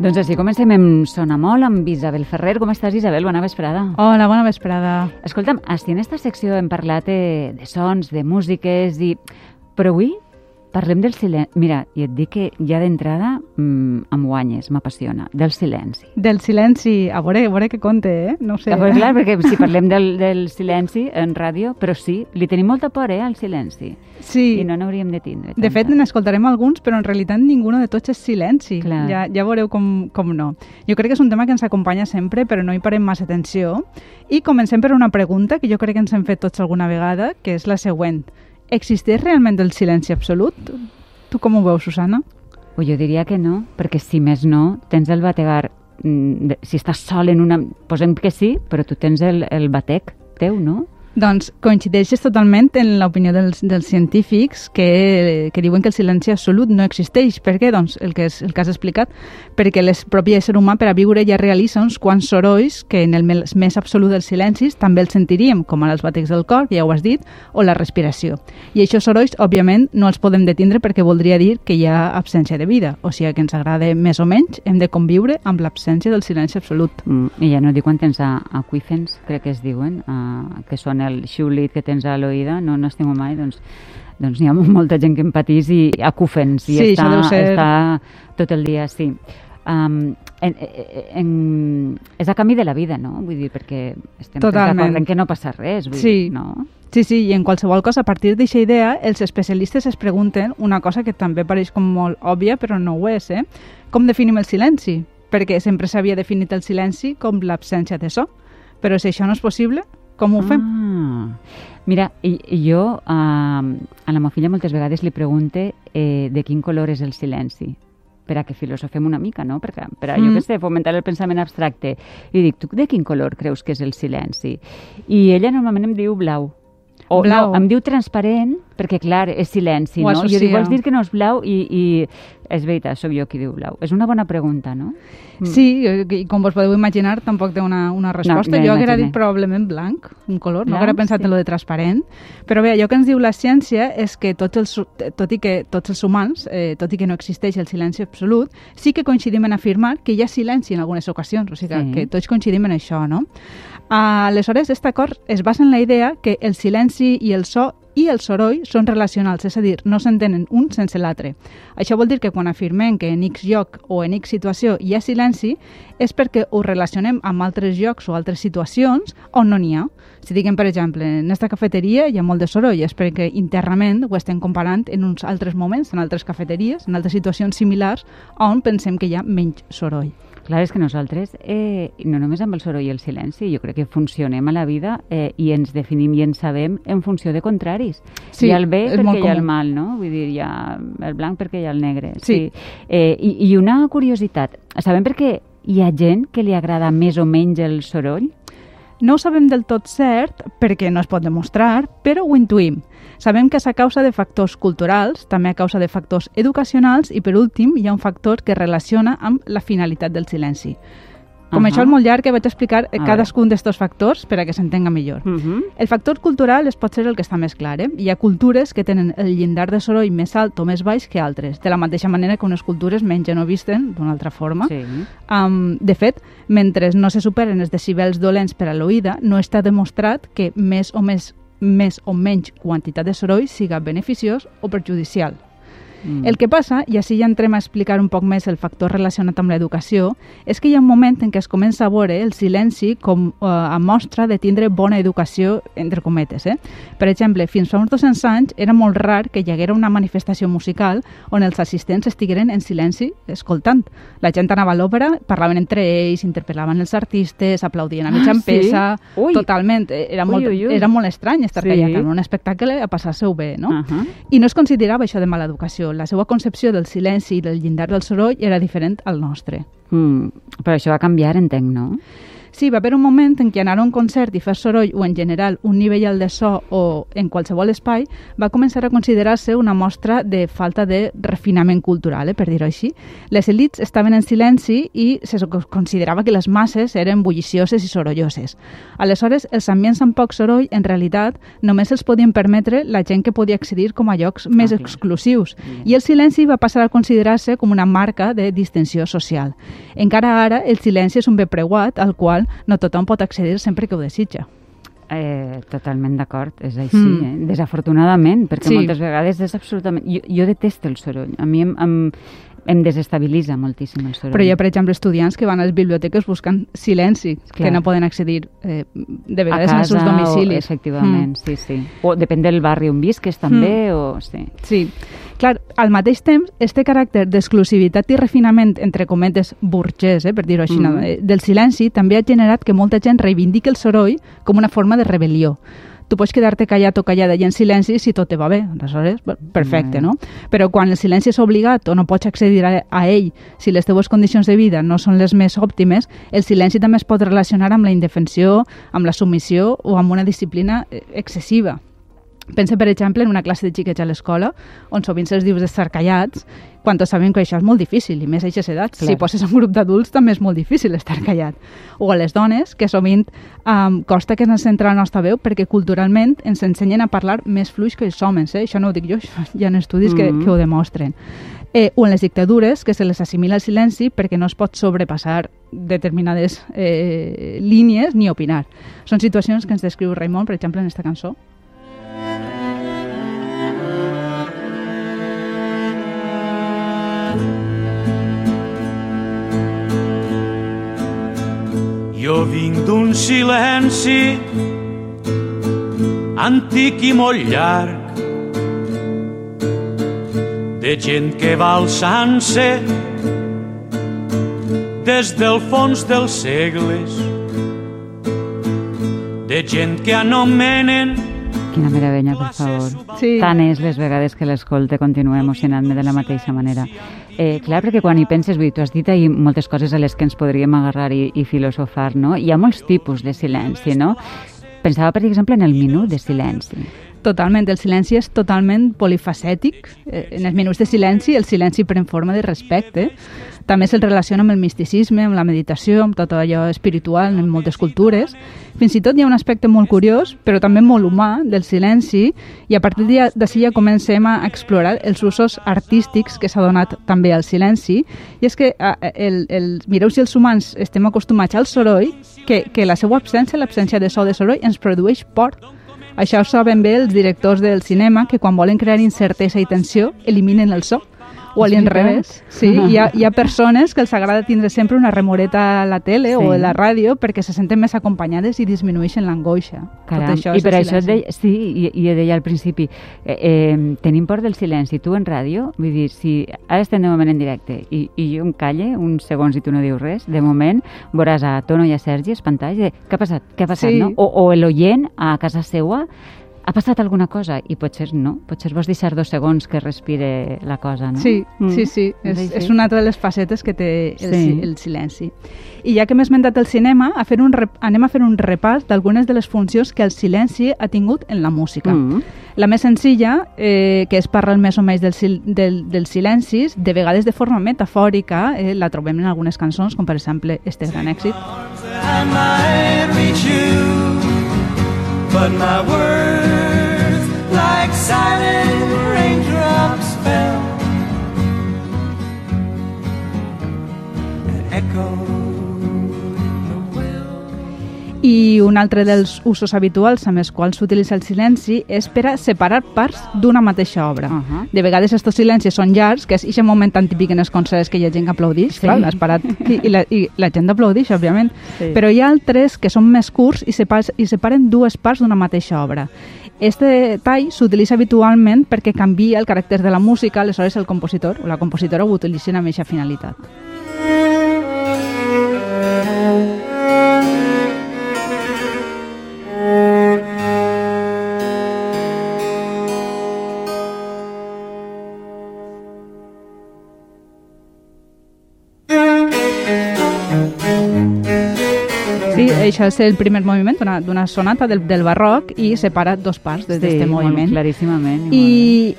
Doncs així comencem amb Sona Molt, amb Isabel Ferrer. Com estàs, Isabel? Bona vesprada. Hola, bona vesprada. Escolta'm, així en esta secció hem parlat de, de sons, de músiques, i... però avui Parlem del silenci. Mira, i et dic que ja d'entrada mmm, em guanyes, m'apassiona. Del silenci. Del silenci. A veure, a veure què conte, eh? No sé. A veure, clar, perquè si parlem del, del silenci en ràdio, però sí, li tenim molta por, eh, al silenci. Sí. I no n'hauríem de tindre. De fet, n'escoltarem alguns, però en realitat ningun de tots és silenci. Clar. Ja, ja veureu com, com no. Jo crec que és un tema que ens acompanya sempre, però no hi parem massa atenció. I comencem per una pregunta que jo crec que ens hem fet tots alguna vegada, que és la següent. Existeix realment el silenci absolut? Tu com ho veus, Susana? Pues jo diria que no, perquè si més no, tens el bategar... mm, Si estàs sol en una... Posem que sí, però tu tens el, el batec teu, no? Doncs coincideixes totalment en l'opinió dels, dels científics que, que diuen que el silenci absolut no existeix. Per què? Doncs el que, és, el que has explicat, perquè el propi ésser humà per a viure ja realitza uns quants sorolls que en el més, absolut dels silencis també els sentiríem, com ara els batecs del cor, ja ho has dit, o la respiració. I aquests sorolls, òbviament, no els podem detindre perquè voldria dir que hi ha absència de vida, o sigui que ens agrada més o menys, hem de conviure amb l'absència del silenci absolut. Mm, I ja no dic quan tens aquífens, crec que es diuen, a, que són el xiulit que tens a l'oïda, no no tingut mai, doncs doncs n'hi ha molta gent que em patís i acúfens i Sí, està, ser- està tot el dia, sí. Um, en, en, és a canvi de la vida, no? Vull dir, perquè estem d'acord en que no passa res, vull Sí. dir, no? Sí, sí, i en qualsevol cosa, a partir d'aquesta idea, els especialistes es pregunten una cosa que també pareix com molt òbvia, però no ho és, eh? Com definim el silenci? Perquè sempre s'havia definit el silenci com l'absència de so. Però si això no és possible, com ho fem? Ah. Mira, i, jo a, a la meva filla moltes vegades li pregunte eh, de quin color és el silenci per a que filosofem una mica, no? Per, a- per a, jo Mm. què sé, fomentar el pensament abstracte. I dic, tu de quin color creus que és el silenci? I ella normalment em diu blau. O Blau. no, em diu transparent, perquè clar, és silenci, no? Jo dic, vols dir que no és blau? I, i és veritat, sóc jo qui diu blau. És una bona pregunta, no? Mm. Sí, i com vos podeu imaginar, tampoc té una, una resposta. ja jo imagine. dit probablement blanc, un color, no Blanc, haguera pensat sí. en lo de transparent. Però bé, allò que ens diu la ciència és que tots els, tot i que tots els humans, eh, tot i que no existeix el silenci absolut, sí que coincidim en afirmar que hi ha silenci en algunes ocasions, o sigui Sí. que tots coincidim en això, no? Aleshores, aquest acord es basa en la idea que el silenci i el so i el soroll són relacionals, és a dir, no s'entenen un sense l'altre. Això vol dir que quan afirmem que en X lloc o en X situació hi ha silenci és perquè ho relacionem amb altres llocs o altres situacions on no n'hi ha. Si diguem, per exemple, en aquesta cafeteria hi ha molt de soroll, és perquè internament ho estem comparant en uns altres moments, en altres cafeteries, en altres situacions similars on pensem que hi ha menys soroll. Clar, és que nosaltres, eh, no només amb el soroll i el silenci, jo crec que funcionem a la vida eh, i ens definim i ens sabem en funció de contraris. Sí, hi ha el bé perquè hi ha el mal, no? Vull dir, hi ha el blanc perquè hi ha el negre. Sí. Eh, i, I una curiositat, sabem per què hi ha gent que li agrada més o menys el soroll? No ho sabem del tot cert perquè no es pot demostrar, però ho intuïm. Sabem que és a causa de factors culturals, també a causa de factors educacionals i, per últim, hi ha un factor que relaciona amb la finalitat del silenci. Com Ahà. això és molt llarg, que vaig explicar eh, A cadascun d'estos factors per a que s'entenga millor. Uh -huh. El factor cultural es pot ser el que està més clar. Eh? Hi ha cultures que tenen el llindar de soroll més alt o més baix que altres, de la mateixa manera que unes cultures mengen o visten d'una altra forma. Sí. Um, de fet, mentre no se superen els decibels dolents per a l'oïda, no està demostrat que més o més més o menys quantitat de soroll siga beneficiós o perjudicial. Mm. El que passa, i així ja entrem a explicar un poc més el factor relacionat amb l'educació, és que hi ha un moment en què es comença a veure el silenci com eh, a mostra de tindre bona educació, entre cometes. Eh? Per exemple, fins fa uns 200 anys era molt rar que hi haguera una manifestació musical on els assistents estigueren en silenci escoltant. La gent anava a l'òpera, parlaven entre ells, interpel·laven els artistes, aplaudien a mitja Ah, sí? empesa... Ui. Totalment. Eh, Era, Ui, molt, ui, ui. era molt estrany estar Sí. callat en un espectacle a passar-se-ho bé, no? Uh -huh. I no es considerava això de mala educació. La seva concepció del silenci i del llindar del soroll era diferent al nostre. mm. Però això va canviar, entenc, no? Sí, va haver un moment en què anar a un concert i fer soroll o en general un nivell de so o en qualsevol espai va començar a considerar-se una mostra de falta de refinament cultural, eh, per dir-ho així. Les elites estaven en silenci i se considerava que les masses eren bullicioses i sorolloses. Aleshores, els ambients amb poc soroll, en realitat, només els podien permetre la gent que podia accedir com a llocs ah, més clar. exclusius. I el silenci va passar a considerar-se com una marca de distinció social. Encara ara, el silenci és un bé preuat al qual no tothom pot accedir sempre que ho desitja. Eh, totalment d'acord, és així, mm. eh? desafortunadament, perquè sí. moltes vegades és absolutament... Jo, jo detesto el soroll, a mi em, em, em desestabilitza moltíssim el soroll. Però hi ha, per exemple, estudiants que van a les biblioteques buscant silenci, Clar. que no poden accedir eh, de vegades a casa, als seus domicilis. O, efectivament, mm. sí, sí. O depèn del barri on visques, també, mm. o... Sí. sí. Clar, al mateix temps, este caràcter d'exclusivitat i refinament, entre cometes, burgès, eh, per dir-ho així, mm. no, del silenci, també ha generat que molta gent reivindiqui el soroll com una forma de rebel·lió tu pots quedar-te callat o callada i en silenci si tot te va bé, aleshores, perfecte, mm. no? Però quan el silenci és obligat o no pots accedir a, a ell si les teves condicions de vida no són les més òptimes, el silenci també es pot relacionar amb la indefensió, amb la submissió o amb una disciplina eh, excessiva. Pensa, per exemple, en una classe de xiquets a l'escola, on sovint se'ls dius d'estar callats, quan tots sabem que això és molt difícil, i més a aquestes edats. Clar. Si poses un grup d'adults també és molt difícil estar callat. O a les dones, que sovint um, costa que ens centra la nostra veu perquè culturalment ens ensenyen a parlar més fluix que els homes. Eh? Això no ho dic jo, hi ha estudis mm -hmm. que, que ho demostren. Eh, o en les dictadures, que se les assimila el silenci perquè no es pot sobrepassar determinades eh, línies ni opinar. Són situacions que ens descriu Raimon, per exemple, en aquesta cançó. Jo vinc d'un silenci antic i molt llarg de gent que va alçant-se des del fons dels segles de gent que anomenen Quina meravella, per favor. Sí. Tant és les vegades que l'escolte continua emocionant-me de la mateixa manera. Eh, clar, perquè quan hi penses, vull dir, tu has dit ahir moltes coses a les que ens podríem agarrar i, i filosofar, no? Hi ha molts tipus de silenci, no? Pensava, per exemple, en el minut de silenci. Totalment, el silenci és totalment polifacètic. Eh, en els minuts de silenci, el silenci pren forma de respecte. També se'l relaciona amb el misticisme, amb la meditació, amb tot allò espiritual en moltes cultures. Fins i tot hi ha un aspecte molt curiós, però també molt humà, del silenci, i a partir d'ací ja comencem a explorar els usos artístics que s'ha donat també al silenci, i és que el, el, mireu si els humans estem acostumats al soroll, que, que la seva absència, l'absència de so de soroll, ens produeix por això ho saben bé els directors del cinema, que quan volen crear incertesa i tensió, eliminen el so o a l'inrevés. Sí, hi ha, hi ha persones que els agrada tindre sempre una remoreta a la tele sí. o a la ràdio perquè se senten més acompanyades i disminueixen l'angoixa. Tot això I per això deia, sí, i, i deia al principi, eh, eh, tenim por del silenci. Tu en ràdio, vull dir, si ara estem de moment en directe i, i jo em calle uns segons i tu no dius res, de moment veuràs a Tono i a Sergi espantalls de què ha passat, què ha passat, sí. no? O, o l'oient a casa seua ha passat alguna cosa? I potser no, potser vols deixar dos segons que respire la cosa, no? Sí, mm. sí, sí, és, sí, és una altra de les facetes que té el, sí. el silenci. I ja que m'he esmentat el cinema, a fer un rep, anem a fer un repàs d'algunes de les funcions que el silenci ha tingut en la música. Mm. La més senzilla, eh, que és parlar més o menys del, del, dels silencis, de vegades de forma metafòrica, eh, la trobem en algunes cançons, com per exemple este gran èxit. But my words, silent raindrops, fell and echoed. I un altre dels usos habituals amb els quals s'utilitza el silenci és per a separar parts d'una mateixa obra. Uh -huh. De vegades aquests silencis són llargs, que és aquest moment tan típic en els concerts que hi ha gent que aplaudix, sí. clar, l'has parat i, i, la, i la gent aplaudix, òbviament. Sí. Però hi ha altres que són més curts i, separ, i separen dues parts d'una mateixa obra. Este tall s'utilitza habitualment perquè canvia el caràcter de la música, aleshores el compositor o la compositora ho utilitzen amb aquesta finalitat. Això és el primer moviment d'una- sonata del, del barroc i separa dos parts des d'aquest molt moviment. claríssimament. I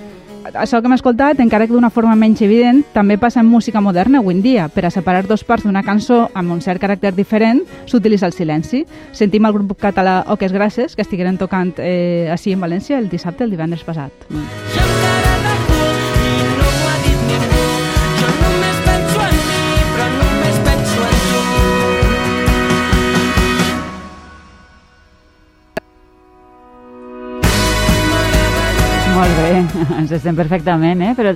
això que hem escoltat, encara que d'una forma menys evident, també passa en música moderna avui en dia. Per a separar dos parts d'una cançó amb un cert caràcter diferent, s'utilitza el silenci. Sentim el grup català Oques Grasses, que estigueren tocant eh, així en València el dissabte, el divendres passat. Mm. Ens estem perfectament, eh? Però,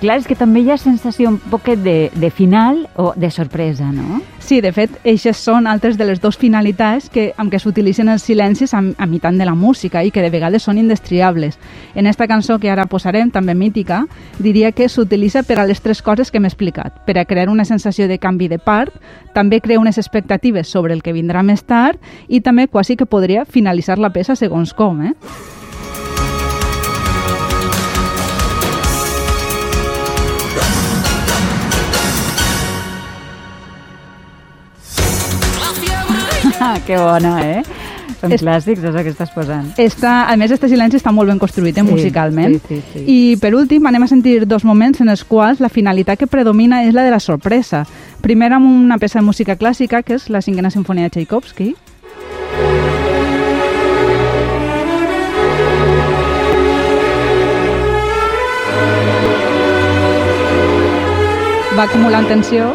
clar, és que també hi ha sensació un poquet de, de final o de sorpresa, no? Sí, de fet, eixes són altres de les dues finalitats que, amb què s'utilitzen els silencis a, a mitant de la música i que de vegades són indestriables. En esta cançó que ara posarem, també mítica, diria que s'utilitza per a les tres coses que hem explicat. Per a crear una sensació de canvi de part, també crea unes expectatives sobre el que vindrà més tard i també quasi que podria finalitzar la peça segons com, eh? Que bona, eh? Són És- clàssics, això que estàs posant. Està, a més, este silenci està molt ben construït eh, Sí, musicalment. sí, sí, sí. I per últim anem a sentir dos moments en els quals la finalitat que predomina és la de la sorpresa. Primer amb una peça de música clàssica, que és la cinquena sinfonia de Tchaikovsky. Va acumulant tensió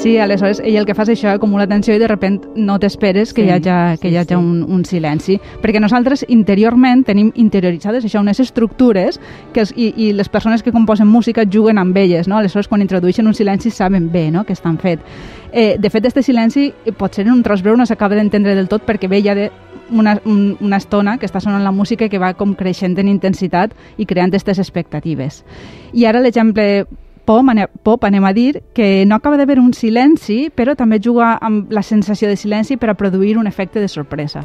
Sí, aleshores ell el que fa és això, acumula tensió i de repent no t'esperes que Sí, hi hagi, que sí, hi hagi sí. un, un silenci. Perquè nosaltres interiorment tenim interioritzades això, unes estructures que els, i, i les persones que composen música juguen amb elles, no? Aleshores quan introdueixen un silenci saben bé no? que estan fet. Eh, de fet, este silenci eh, potser en un tros breu no s'acaba d'entendre del tot perquè ve ja de una, un, una estona que està sonant la música i que va com creixent en intensitat i creant aquestes expectatives. I ara l'exemple pop, pop anem a dir que no acaba d'haver un silenci, però també juga amb la sensació de silenci per a produir un efecte de sorpresa.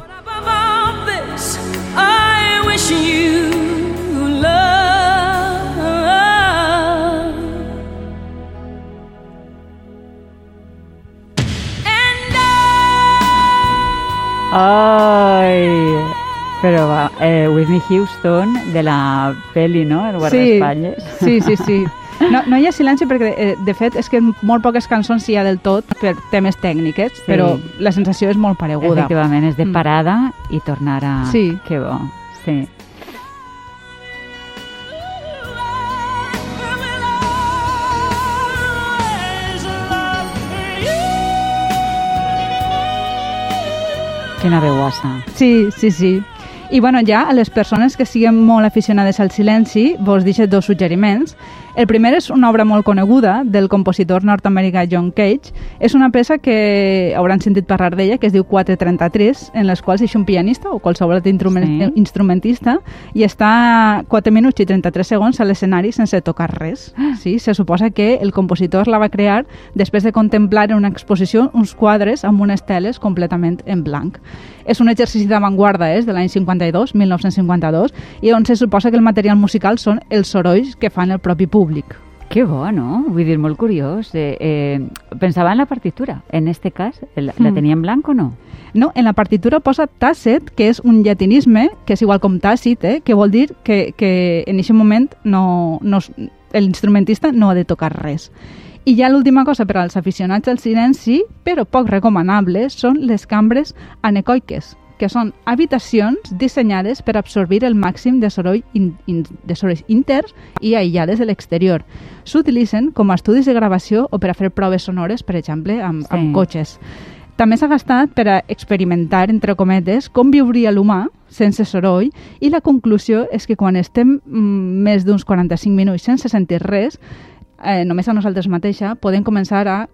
Ai! Però va, eh, Whitney Houston, de la peli, no? El guardaespatlles. sí, sí, sí. No, no hi ha silenci perquè, eh, de fet, és que en molt poques cançons hi ha del tot per temes tècniques, Sí. però la sensació és molt pareguda. Efectivament, és de Mm. parada i tornar a... Sí. Que bo, sí. Quina veuassa. Sí, sí, sí. I bueno, ja a les persones que siguin molt aficionades al silenci, vos deixo dos suggeriments. El primer és una obra molt coneguda del compositor nord-americà John Cage. És una peça que hauran sentit parlar d'ella, que es diu 433, en les quals és un pianista o qualsevol altre instrument, Sí. instrumentista i està 4 minuts i 33 segons a l'escenari sense tocar res. Sí, se suposa que el compositor la va crear després de contemplar en una exposició uns quadres amb unes teles completament en blanc. És un exercici d'avantguarda, és de l'any 52, 1952, i on se suposa que el material musical són els sorolls que fan el propi públic. Que bo, no? Vull dir, molt curiós. Eh, eh, pensava en la partitura. En este cas, la, la Mm. tenia en blanc o no? No, en la partitura posa tàcet, que és un llatinisme, que és igual com tàcit, eh? que vol dir que, que en aquest moment no, no, l'instrumentista no ha de tocar res. I ja l'última cosa per als aficionats al silenci, però poc recomanables, són les cambres anecoiques, que són habitacions dissenyades per absorbir el màxim de soroll in, in, de sorolls interns i aïllades de l'exterior. S'utilitzen com a estudis de gravació o per a fer proves sonores, per exemple, amb, Sí. amb cotxes. També s'ha gastat per a experimentar, entre cometes, com viuria l'humà sense soroll i la conclusió és que quan estem mm, més d'uns 45 minuts sense sentir res, eh, només a nosaltres mateixa, podem començar a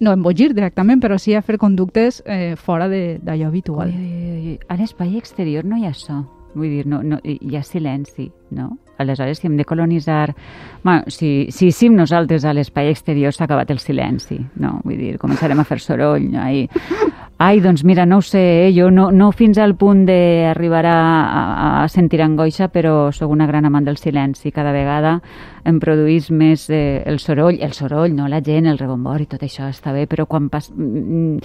no embogir directament, però sí a fer conductes eh, fora d'allò habitual. Ui, ui, ui. A l'espai exterior no hi ha so. Vull dir, no, no, hi ha silenci, no? Aleshores, si hem de colonitzar... Bueno, si, si sim nosaltres a l'espai exterior s'ha acabat el silenci, no? Vull dir, començarem a fer soroll, no? I... Ai, doncs mira, no ho sé, eh? jo no, no fins al punt d'arribar a, a, sentir angoixa, però sóc una gran amant del silenci. Cada vegada em produís més eh, el soroll, el soroll, no la gent, el rebombor i tot això està bé, però quan pas... Mm,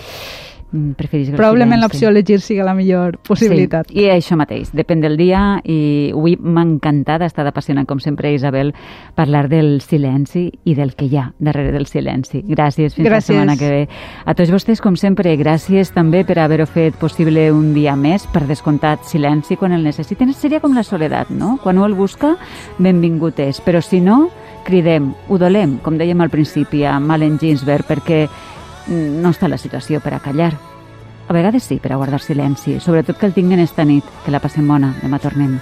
mm, preferisc el Probablement l'opció a elegir sigui la millor possibilitat. Sí, i això mateix, depèn del dia i avui m'ha encantat, ha estat apassionant com sempre Isabel parlar del silenci i del que hi ha darrere del silenci. Gràcies, fins Gràcies. la setmana que ve. A tots vostès, com sempre, gràcies també per haver-ho fet possible un dia més, per descomptat silenci quan el necessiten. Seria com la soledat, no? Quan ho el busca, benvingut és. Però si no, cridem, ho dolem, com dèiem al principi, amb Allen Ginsberg, perquè no està la situació per a callar. A vegades sí, per a guardar silenci, sobretot que el tinguen esta nit, que la passem bona, demà tornem.